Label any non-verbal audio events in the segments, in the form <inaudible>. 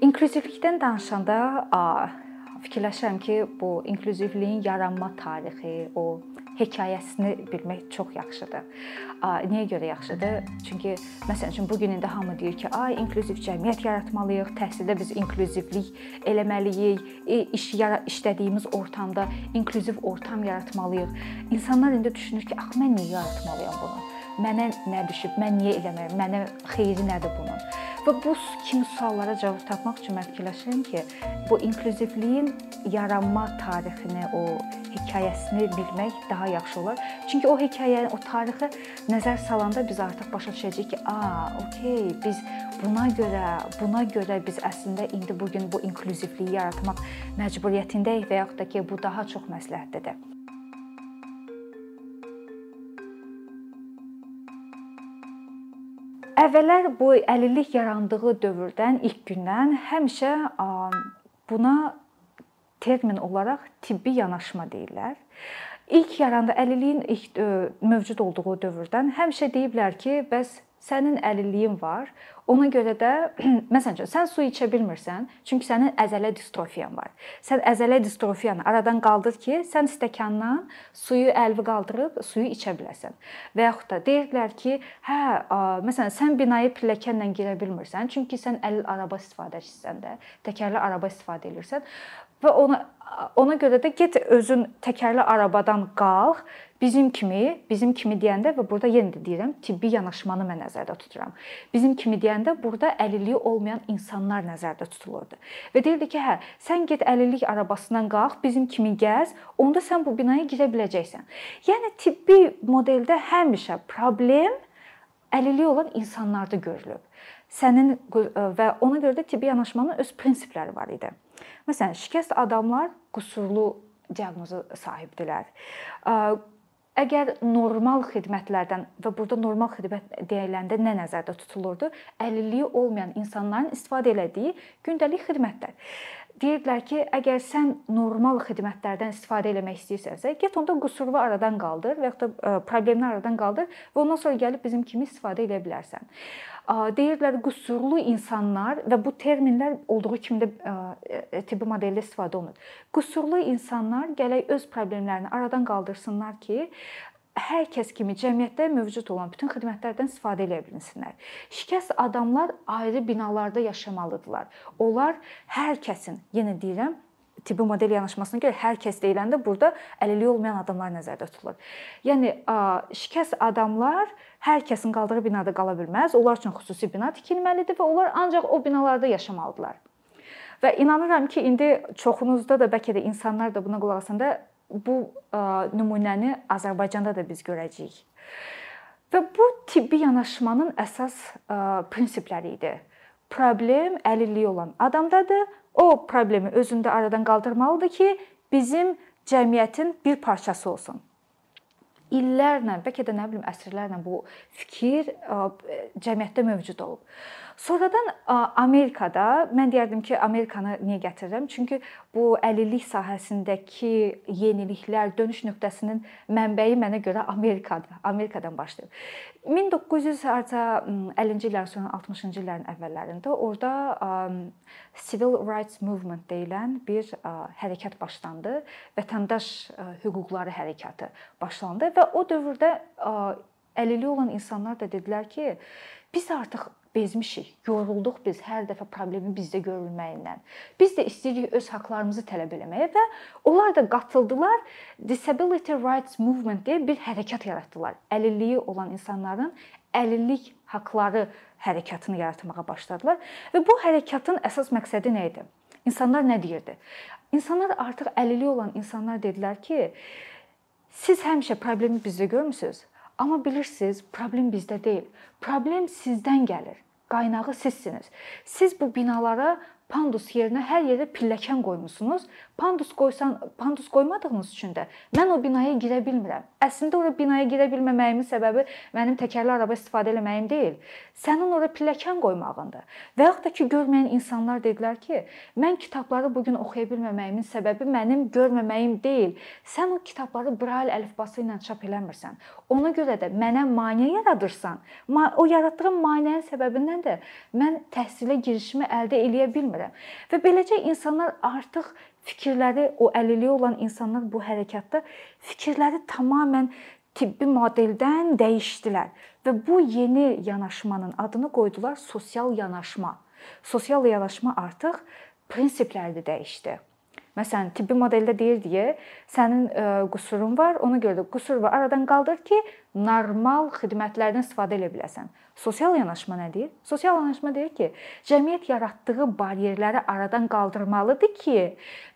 İnklüzivlikdən danışanda fikirləşirəm ki, bu inklüzivliyin yaranma tarixi, o hekayəsini bilmək çox yaxşıdır. Niyə görə yaxşıdır? Çünki məsəl üçün bu gün indi hamı deyir ki, ay inklüziv cəmiyyət yaratmalıyıq, təhsildə biz inklüzivlik eləməliyik, iş işlədiyimiz ortamda inklüziv ortam yaratmalıyıq. İnsanlar indi düşünür ki, axı mən niyə yaratmalıyam bunu? Mənə nə düşüb? Mən niyə eləməliyəm? Mənə xeyri nədir bunun? Və bu kimi suallara cavab tapmaq üçün mən fikirləşirəm ki, bu inklüzivliyin yaranma tarixini, o hekayəsini bilmək daha yaxşı olar. Çünki o hekayəni, o tarixi nəzər salanda biz artıq başa düşəcəyik ki, a, okey, biz buna görə, buna görə biz əslində indi bu gün bu inklüzivliyi yaratmaq məcburiyyətindəyik və yaxud da ki, bu daha çox məsləhətlidir. Əvvəllər bu əlillik yarandığı dövrdən, ilk gündən həmişə buna termin olaraq tibbi yanaşma deyirlər. İlk yaranda əlilliyin ilk mövcud olduğu dövrdən həmişə deyiblər ki, bəs sənin əlilliyin var. Ona görə də <clears throat> məsələn üçün sən su içə bilmirsən, çünki sənin əzələ distrofiyan var. Sən əzələ distrofiyanı aradan qaldır ki, sən stəkandan suyu əlvi qaldırıb suyu içə biləsən. Və yaxud da deyirlər ki, hə, məsələn sən binaya pilləkənlə girə bilmirsən, çünki sən əlil araba istifadəçisən də, təkərli araba istifadə edirsən və ona ona görə də get özün təkərli arabadan qalx Bizim kimi, bizim kimi deyəndə və burada yenə də deyirəm, tibbi yanaşmanı mən nəzərdə tuturam. Bizim kimi deyəndə burada əlilliyi olmayan insanlar nəzərdə tutulurdu. Və deyirdi ki, hə, sən get əlillik arabasından qalx, bizim kimi gəz, onda sən bu binaya girə biləcəksən. Yəni tibbi modeldə həmişə problem əlilliyi olan insanlarda görülüb. Sənin və ona görə də tibbi yanaşmanın öz prinsipləri var idi. Məsələn, şikəst adamlar qüsurlu diaqnozu sahibdilər Əgər normal xidmətlərdən və burada normal xidmət deyiləndə nə nəzərdə tutulurdu? Əlilliyi olmayan insanların istifadə elədiyi gündəlik xidmətlər. Deyirdilər ki, əgər sən normal xidmətlərdən istifadə etmək istəyirsənsə, get onda qüsurunu aradan qaldır və ya da problemini aradan qaldır və ondan sonra gəlib bizim kimi istifadə edə bilərsən deyirlər qüsurlu insanlar və bu terminlər olduğu kimi də e, tibbi modeldə istifadə olunur. Qüsurlu insanlar gələk öz problemlərini aradan qaldırsınlar ki, hər kəs kimi cəmiyyətdə mövcud olan bütün xidmətlərdən istifadə edə bilsinlər. Şikəst adamlar ayrı binalarda yaşamalıdırlar. Onlar hər kəsin, yenə deyirəm, tibbi model yanaşmasına görə hər kəs deyiləndə burada əlilliyi olmayan adamlar nəzərdə tutulur. Yəni şikəst adamlar hər kəsin qaldığı binada qala bilməz. Onlar üçün xüsusi bina tikilməlidir və onlar ancaq o binalarda yaşamalıdırlar. Və inanıram ki, indi çoxunuzda da bəlkə də insanlar da buna qulaq asanda bu nümunəni Azərbaycanda da biz görəcəyik. Və bu tibbi yanaşmanın əsas prinsipləri idi. Problem əlilliyi olan adamdadır o problemi özündə aradan qaldırmalıdır ki, bizim cəmiyyətin bir parçası olsun. İllərlə, bəlkə də nə bilim əsrlərlə bu fikir cəmiyyətdə mövcud olub. Sonradan Amerikada mən deyərdim ki, Amerikanı niyə gətirirəm? Çünki bu əlillik sahəsindəki yeniliklər, dönüş nöqtəsinin mənbəyi mənə görə Amerikadır. Amerikadan başlayıb. 1950-ci illərin sonu 60-cı illərin əvvəllərində orada Civil Rights Movement deyilən bir hərəkat başlandı. Vətəndaş hüquqları hərəkatı başlandı və o dövrdə əlilliyi olan insanlar da dedilər ki, biz artıq bezmişik, yorulduq biz hər dəfə problemi bizdə görülməyindən. Biz də istəyirik öz haqqlarımızı tələb eləməyə və onlar da qatıldılar. Disability Rights Movement deyə bir hərəkat yaratdılar. Əlilliyi olan insanların əlillik haqqları hərəkatını yaratmağa başladılar və bu hərəkatın əsas məqsədi nə idi? İnsanlar nə deyirdi? İnsanlar artıq əlilliyi olan insanlar dedilər ki, siz həmişə problemi bizdə görmüsüz. Amma bilirsiniz, problem bizdə deyil. Problem sizdən gəlir. Qaynağı sizsiniz. Siz bu binalara pandus yerinə hər yerə pilləkən qoymusunuz. Pandus qoysan, pandus qoymadığınız üçün də mən o binaya girə bilmirəm. Əslində ora binaya girə bilməməyimin səbəbi mənim təkərli araba istifadə etməyim deyil. Sənin ora pilləkən qoymağındır. Və yaxud da ki, görməyən insanlar dedilər ki, mən kitabları bu gün oxuya bilməməyimin səbəbi mənim görməməyim deyil. Sən o kitabları brail əlifbası ilə çap eləmirsən. Ona görə də mənə maneə yaradırsan. O yaratdığın maneənin səbəbindən də mən təhsilə girişimi əldə eləyə bilmirəm. Və beləcə insanlar artıq fikirləri o əlilliyi olan insanlar bu hərəkətdə fikirləri tamamilə tibbi modeldən dəyişdilər və bu yeni yanaşmanın adını qoydular sosial yanaşma. Sosial yanaşma artıq prinsipləri də dəyişdi. Məsələn, tibbi modeldə deyirdi ki, sənin e, qüsurun var, ona görə də qüsur var, aradan qaldır ki, normal xidmətlərdən istifadə edə biləsən. Sosial yanaşma nə deyir? Sosial yanaşma deyir ki, cəmiyyət yaratdığı bariyerləri aradan qaldırmalıdır ki,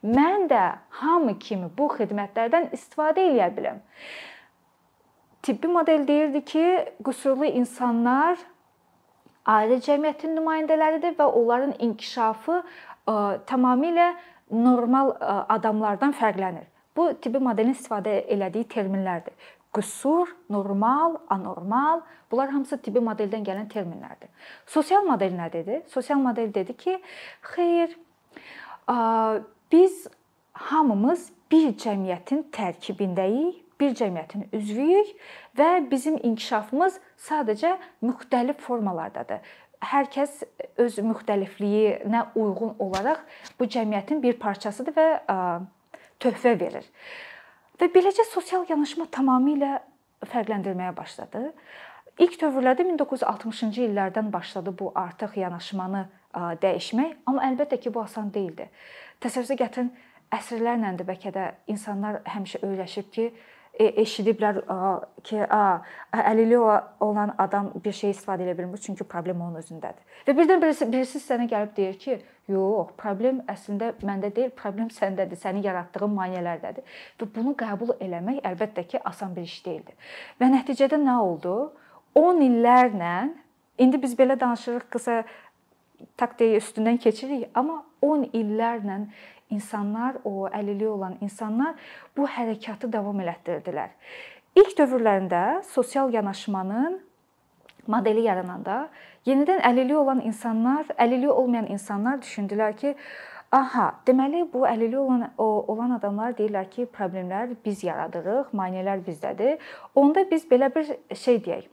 mən də hamı kimi bu xidmətlərdən istifadə edə bilim. Tibbi model deyirdi ki, qüsurlu insanlar ailə cəmiyyətinin nümayəndələridir və onların inkişafı ə, e, tamamilə normal adamlardan fərqlənir. Bu tibbi modelin istifadə elədiyi terminlərdir. Qüsur, normal, anormal, bunlar hamısı tibbi modeldən gələn terminlərdir. Sosial model nə dedi? Sosial model dedi ki, xeyr, biz hamımız bir cəmiyyətin tərkibindəyik, bir cəmiyyətin üzvüyük və bizim inkişafımız sadəcə müxtəlif formalardadır hər kəs öz müxtəlifliyinə uyğun olaraq bu cəmiyyətin bir parçasıdır və töhfə verir. Və beləcə sosial yanaşma tamamilə fərqləndirməyə başladı. İlk dövrlərdə 1960-cı illərdən başladı bu artıq yanaşmanı dəyişmək, amma əlbəttə ki, bu asan deyildi. Təsəvvürə gətirin, əsrlərlə də bəlkə də insanlar həmişə öyrəşib ki, eşidiblər ki, a, əlilliyi olan adam bir şey istifadə edə bilmir, çünki problem onun özündədir. Və birdən birisi birisi sənə gəlib deyir ki, yox, problem əslində məndə deyil, problem səndədir, sənin yaratdığın maneələrdədir. Və bunu qəbul eləmək əlbəttə ki, asan bir iş deyildi. Və nəticədə nə oldu? 10 illərlə indi biz belə danışırıq, qısa taktiyə üstündən keçirik, amma 10 illərlə insanlar, o əlilliyi olan insanlar bu hərəkatı davam elətdirdilər. İlk dövrlərində sosial yanaşmanın modeli yarananda yenidən əlilliyi olan insanlar, əlilliyi olmayan insanlar düşündülər ki, aha, deməli bu əlilliyi olan o, olan adamlar deyirlər ki, problemlər biz yaradırıq, maneələr bizdədir. Onda biz belə bir şey deyək.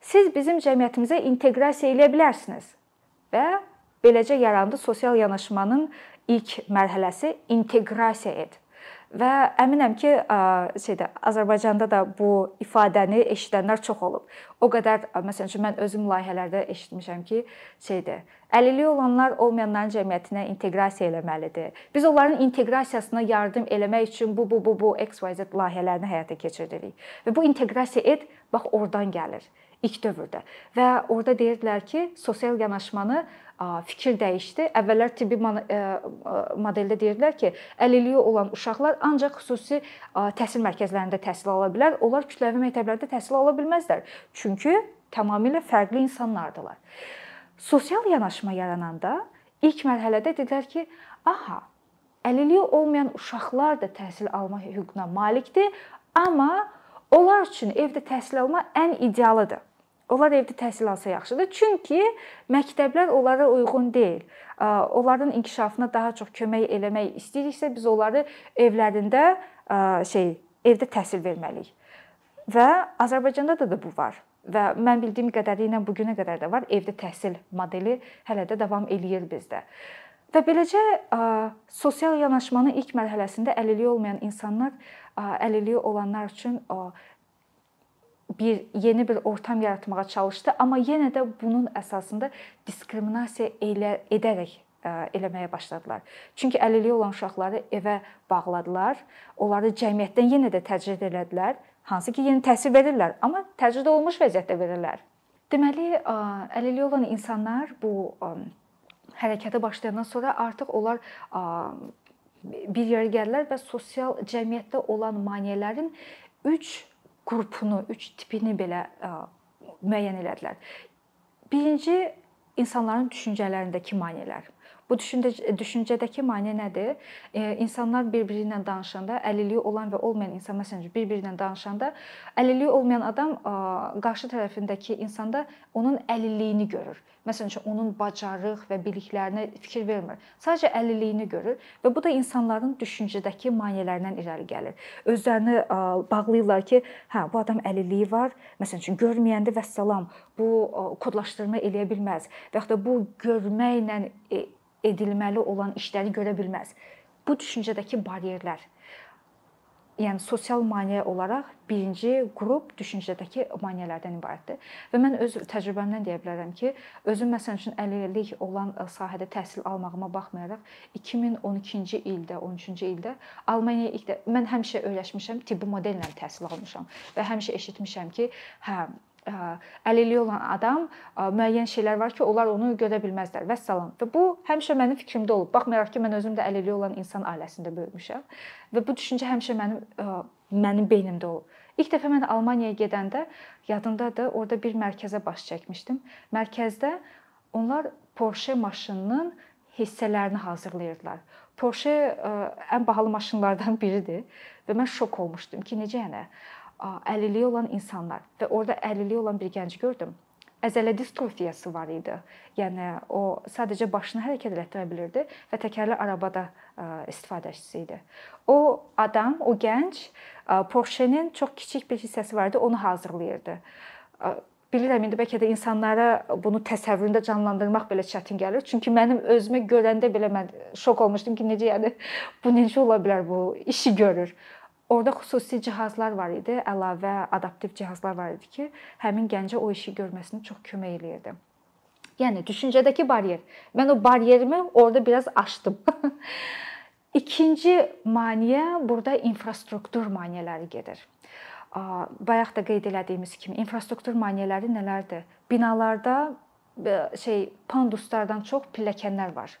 Siz bizim cəmiyyətimizə inteqrasiya edə bilərsiniz. Və beləcə yarandı sosial yanaşmanın ilk mərhələsi inteqrasiya et. Və əminəm ki, şeydə Azərbaycanda da bu ifadəni eşidənlər çox olub. O qədər məsələn üçün mən özüm layihələrdə eşitmişəm ki, şeydir. Əlilliyi olanlar olmayanların cəmiyyətinə inteqrasiya eləməlidir. Biz onların inteqrasiyasına yardım eləmək üçün bu bu bu bu XYZ layihələrini həyata keçiririk. Və bu inteqrasiya et bax oradan gəlir ilk dövrdə. Və orada deyirdilər ki, sosial yanaşmanı fikir dəyişdi. Əvvəllər tibbi modeldə deyirdilər ki, əlilliyi olan uşaqlar ancaq xüsusi təhsil mərkəzlərində təhsil ala bilər. Onlar kütləvi məktəblərdə təhsil ala bilməzlər. Çünki tamamilə fərqli insanlardılar. Sosial yanaşma yarananda ilk mərhələdə dedilər ki, aha, əlilliyi olmayan uşaqlar da təhsil alma hüququna malikdir, amma onlar üçün evdə təhsil alma ən idealıdır. Onlar evdə təhsil alsa yaxşıdır. Çünki məktəblər onlara uyğun deyil. Onların inkişafına daha çox kömək eləmək istəyiriksə, biz onları evlərində şey, evdə təhsil verməliyik. Və Azərbaycanda da, da bu var. Və mən bildiyim qədərilə bu günə qədər də var. Evdə təhsil modeli hələ də davam eləyir bizdə. Və beləcə sosial yanaşmanın ilk mərhələsində əlilliyi olmayan insanlar əlilliyi olanlar üçün bir yeni bir ortam yaratmağa çalışdı, amma yenə də bunun əsasında diskriminasiya elə edərək ə, eləməyə başladılar. Çünki əlilliyi olan uşaqları evə bağladılar. Onları cəmiyyətdən yenə də təcrid elədilər. Hansı ki, yeni təhsil verirlər, amma təcrid olunmuş vəziyyətdə verirlər. Deməli, ə, əlilliyi olan insanlar bu ə, hərəkətə başlayandan sonra artıq onlar bir yerə gəlirlər və sosial cəmiyyətdə olan maneələrin 3 qrupunu, üç tipini belə müəyyən elədilər. Birinci insanların düşüncələrindəki maneələr. Bu düşüncə düşüncədəki maneə nədir? E, insanlar bir-biri ilə danışanda, əlilliyi olan və olmayan insan məsələn bir-biri ilə danışanda, əlilliyi olmayan adam qarşı tərəfindəki insanda onun əlilliyini görür. Məsələn onun bacarıq və biliklərinə fikir vermir. Sadəcə əlilliyini görür və bu da insanların düşüncədəki maneələrindən irəli gəlir. Özlərini bağlayırlar ki, hə, bu adam əlilliyi var. Məsələn üçün görməyəndə vəssalam, bu kodlaşdırma eləyə bilməz və ya da bu görməklə e, edilməli olan işləri görə bilməz. Bu düşüncədəki baryerlər yəni sosial maneə olaraq birinci qrup düşüncədəki maneələrdən ibarətdir. Və mən öz təcrübəmdən deyə bilərəm ki, özüm məsəl üçün 50 illik olan sahədə təhsil almağıma baxmayaraq 2012-ci ildə, 13-cü ildə Almaniyaya ilk də mən həmişə öyrəşmişəm, tibbi modellə təhsil almışam və həmişə eşitmişəm ki, hə əlilliyi olan adam müəyyən şeylər var ki, onlar onu görə bilməzlər. Vəssalam. Və bu həmişə mənim fikrimdə olub. Baxmayaraq ki, mən özüm də əlilliyi olan insan ailəsində böyümüşəm və bu düşüncə həmişə mənim mənim beynimdə olub. İlk dəfə mən Almaniyaya gedəndə yadımdadır, orada bir mərkəzə baş çəkmişdim. Mərkəzdə onlar Porsche maşınının hissələrini hazırlayırdılar. Porsche ən bahalı maşınlardan biridir və mən şok olmuşdum ki, necə yəni əlilliyi olan insanlar və orada əlilliyi olan bir gənc gördüm. Əzələ distrofiyası var idi. Yəni o sadəcə başını hərəkət etdirə bilirdi və təkərli arabada istifadəçisi idi. O adam, o gənc Porsche-nin çox kiçik bir hissəsi vardı, onu hazırlayırdı. Bilirəm indi bəlkə də insanlara bunu təsəvvüründə canlandırmaq belə çətin gəlir. Çünki mənim özümə görəndə belə mən şok olmuşdum ki, necə yəni bu necə ola bilər bu işi görür. Orda xüsusi cihazlar var idi, əlavə adaptiv cihazlar var idi ki, həmin gəncə o işi görməsinə çox kömək eləyirdi. Yəni düşüncədəki baryer. Mən o baryerimi orada biraz aşdım. <laughs> İkinci maneə burada infrastruktur maneələri gedir. Bayaq da qeyd elədiyimiz kimi infrastruktur maneələri nələrdir? Binalarda şey panduslardan çox pilləkənlər var.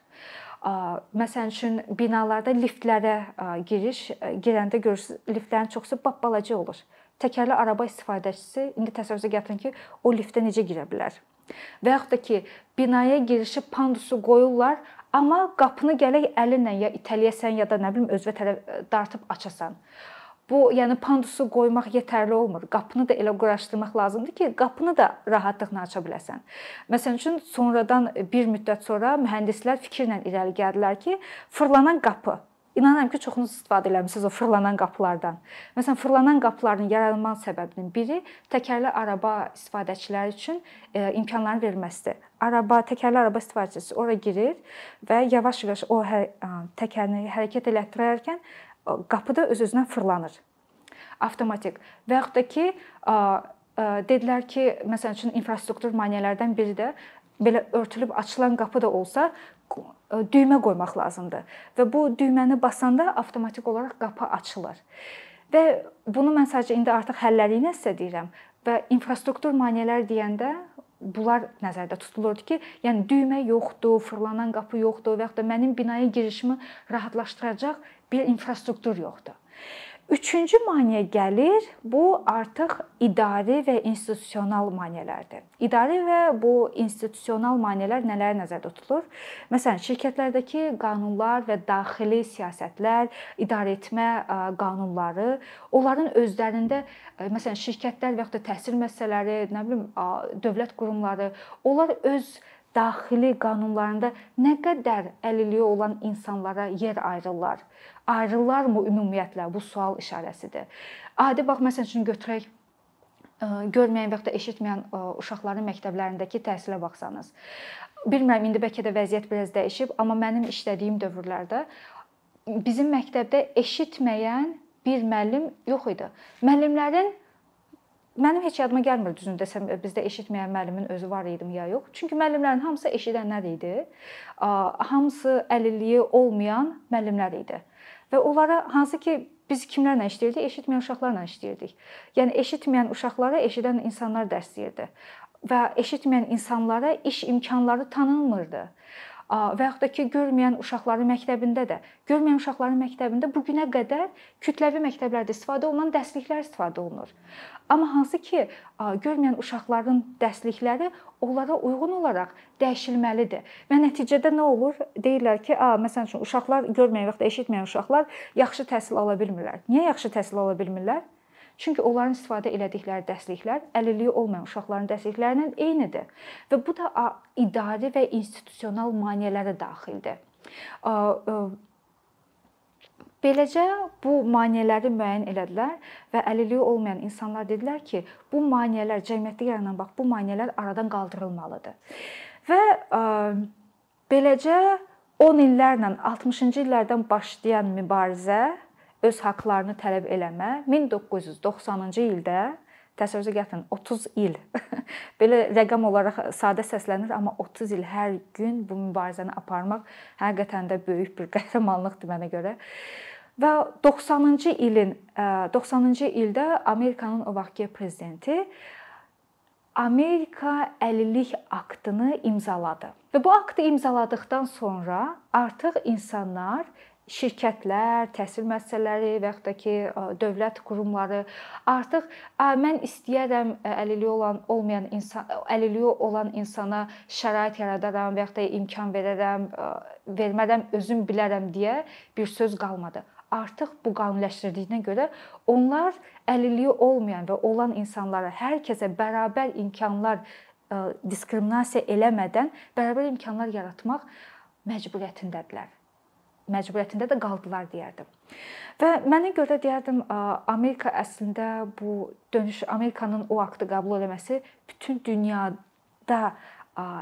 Məsələn üçün binalarda liftlərə giriş girəndə görürsüz liftlərin çoxusu balaca olur. Təkərli araba istifadəçisi indi təsəvvürünüzə gətirin ki, o liftə necə girə bilər? Və yaxud da ki, binaya girişi pandusu qoyurlar, amma qapını gələk əlinlə ya itələyəsən ya da nə bilim özünə tərəf dartıb açasan. Bu, yəni pandusu qoymaq yetərli olmur. Qapını da elə quraşdırmaq lazımdır ki, qapını da rahatlıqla aça biləsən. Məsələn üçün sonradan bir müddət sonra mühəndislər fikirlə irəli gəldilər ki, fırlanan qapı İnanıram ki, çoxunuz istifadə eləmisiniz o fırlanan qapılardan. Məsələn, fırlanan qapıların yaranma səbəbinin biri təkərli araba istifadəçiləri üçün e, imkanların verilməsidir. Araba, təkərli araba istifadəçisi ora girir və yavaş-yavaş o hə, təkərini hərəkət elətdirərkən qapıda öz-özünə fırlanır. Avtomatik. Və yaxud da ki, dedilər ki, məsəl üçün infrastruktur maneələrdən biri də belə örtülüb açılan qapı da olsa düymə qoymaq lazımdır. Və bu düyməni basanda avtomatik olaraq qapı açılır. Və bunu mən sadəcə indi artıq həlləri ilə sizə deyirəm və infrastruktur maneələr deyəndə bunlar nəzərdə tutulurdu ki, yəni düymə yoxdur, fırlanan qapı yoxdur və yaxud da mənim binaya girişimi rahatlaşdıracaq bir infrastruktur yoxdur. Üçüncü maneə gəlir. Bu artıq idari və institusional maneələrdir. İdari və bu institusional maneələr nələr nəzərdə tutulur? Məsələn, şirkətlərdəki qanunlar və daxili siyasətlər, idarəetmə qanunları, onların özlərində məsələn, şirkətlər və ya da təhsil müəssisələri, nə bilim, dövlət qurumları, onlar öz daxili qanunlarında nə qədər əlilliyi olan insanlara yer ayırırlar? Ayrılırmı ümumiyyətlə? Bu sual işarəsidir. Adi bax məsəl üçün götürək görməyən və ya da eşitməyən uşaqların məktəblərindəki təhsilə baxsanız. Bilmirəm indi bəlkə də vəziyyət biraz dəyişib, amma mənim işlədiyim dövrlərdə bizim məktəbdə eşitməyən bir müəllim yox idi. Müəllimlərin Mənim heç yadıma gəlmir düzünü desəm bizdə eşitməyən müəllimin özü var idimi ya yox. Çünki müəllimlərin hamısı eşidənlər idi. Hamısı əlilliyi olmayan müəllimlər idi. Və onlara hansı ki biz kimlərlə işləyirdik? Eşitməyən uşaqlarla işləyirdik. Yəni eşitməyən uşaqlara eşidən insanlar dərsləyirdi və eşitməyən insanlara iş imkanları tanınmırdı və yaxud da ki, görməyən uşaqların məktəbində də, görməyən uşaqların məktəbində bu günə qədər kütləvi məktəblərdə istifadə olunan dərsliklər istifadə olunur. Amma hansı ki, görməyən uşaqların dərslikləri onlara uyğun olaraq dəyişilməlidir. Və nəticədə nə olur? Deyirlər ki, a, məsələn üçün uşaqlar görməyən və ya eşitməyən uşaqlar yaxşı təhsil ala bilmirlər. Niyə yaxşı təhsil ala bilmirlər? Çünki onların istifadə elədikləri dərsliklər əlilliyi olmayan uşaqların dərsliklərindən eynidir və bu da idari və institusional maneələrə daxildir. Beləcə bu maneələri müəyyən elədilər və əlilliyi olmayan insanlar dedilər ki, bu maneələr cəmiyyətdə yaranan bax bu maneələr aradan qaldırılmalıdır. Və ə, beləcə 10 illərlə 60-cı illərdən başlayan mübarizə öz haqqlarını tələb eləmə 1990-cı ildə təsəvvürünüzə gətirin 30 il. <laughs> Belə rəqəm olaraq sadə səslənir, amma 30 il hər gün bu mübarizəni aparmaq həqiqətən də böyük bir <laughs> qəhrəmanlıqdır mənə görə. Və 90-cı ilin 90-cı ildə Amerikanın o vaxtki prezidenti Amerika əlillik aktını imzaladı. Və bu aktı imzaladıkdan sonra artıq insanlar şirkətlər, təhsil müəssisələri və yaxud da ki, dövlət qurumları artıq mən istəyirəm əlilliyi olan olmayan insan əlilliyi olan insana şərait yaradaram və yaxud da imkan verərəm, vermərəm, özüm bilərəm deyə bir söz qalmadı. Artıq bu qanunləşdirdiyinə görə onlar əlilliyi olmayan və olan insanlara hər kəsə bərabər imkanlar diskriminasiya eləmədən bərabər imkanlar yaratmaq məcburiyyətindədirlər məcburiyyətində də qaldılar deyərdim. Və mənə görə deyərdim Amerika əslində bu dönüş Amerikanın o aktı qəbul etməsi bütün dünyada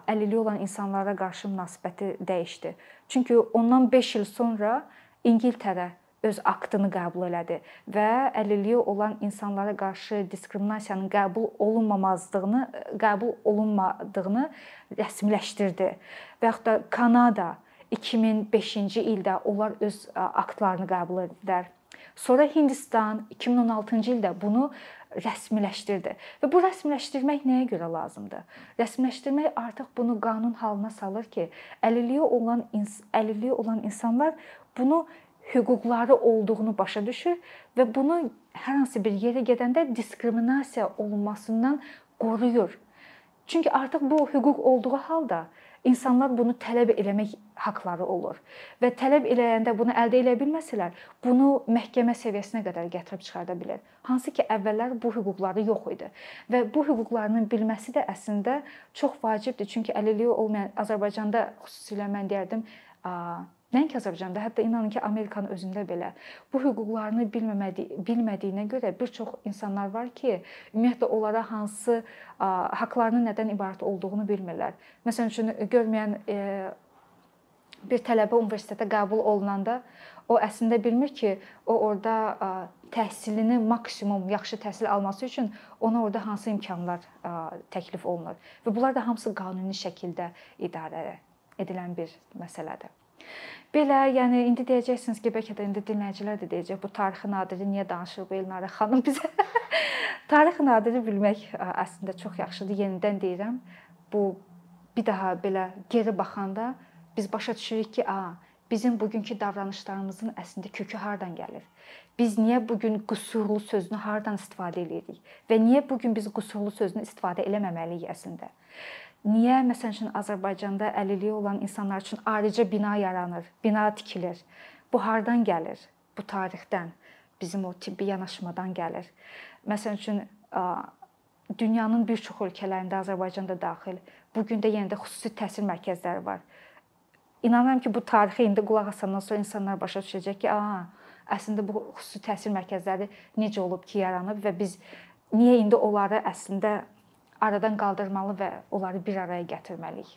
əlilliyi olan insanlara qarşı münasibəti dəyişdi. Çünki ondan 5 il sonra İngiltərə öz aktını qəbul elədi və əlilliyi olan insanlara qarşı diskriminasiyanın qəbul olunmamazlığını, qəbul olunmadığını rəsmiləşdirdi. Və yaxud da Kanada 2005-ci ildə onlar öz aktlarını qəbul etdilər. Sonra Hindistan 2016-cı ildə bunu rəsmiləşdirdi. Və bu rəsmiləşdirmək nəyə görə lazımdır? Rəsmiləşdirmək artıq bunu qanun halına salır ki, əlilliyi olan əlilliyi olan insanlar bunu hüquqları olduğunu başa düşür və bunu hər hansı bir yerə gedəndə diskriminasiya olunmasından qoruyur. Çünki artıq bu hüquq olduğu halda insanlar bunu tələb eləmək haqqları olur. Və tələb eləyəndə bunu əldə edə bilməsələr, bunu məhkəmə səviyyəsinə qədər gətirib çıxarda bilər. Hansı ki, əvvəllər bu hüquqları yox idi. Və bu hüquqlarının bilməsi də əslində çox vacibdir. Çünki əlilliyi olmayan Azərbaycanda xüsusilə mən deyərdim, Nəinki Azərbaycanda, hətta inanın ki, Amerikanın özündə belə bu hüquqlarını bilməmədi, bilmədiyinə görə bir çox insanlar var ki, ümumiyyətlə onlara hansı haqqlarının nədən ibarət olduğunu bilmirlər. Məsələn üçün görməyən e, bir tələbə universitetə qəbul olunanda o əslində bilmir ki, o orada təhsilini maksimum yaxşı təhsil alması üçün ona orada hansı imkanlar təklif olunur və bunlar da hamısı qanuni şəkildə idarə edilən bir məsələdir. Belə, yəni indi deyəcəksiniz ki, bəlkə də indi dinləyicilər də deyəcək, bu tarixi nadiri niyə danışır bu Elnarə xanım bizə? <laughs> tarixi nadiri bilmək əslində çox yaxşıdır. Yenidən deyirəm, bu bir daha belə geri baxanda biz başa düşürük ki, a, bizim bugünkü davranışlarımızın əslində kökü hardan gəlir? Biz niyə bu gün qüsurlu sözünü hardan istifadə edirik və niyə bu gün biz qüsurlu sözünü istifadə eləməməliyik əslində? Niyə məsəl üçün Azərbaycanda əlilliyi olan insanlar üçün ayrıca bina yaranır, bina tikilir? Bu hardan gəlir? Bu tarixdən, bizim o tibbi yanaşmadan gəlir. Məsəl üçün dünyanın bir çox ölkələrində Azərbaycanda daxil bu gün də yenə də xüsusi təhsil mərkəzləri var. İnanıram ki, bu tarixi indi qulaq asandan sonra insanlar başa düşəcək ki, a, əslində bu xüsusi təhsil mərkəzləri necə olub ki, yaranıb və biz niyə indi onları əslində aradan qaldırmalı və onları bir araya gətirməliyik.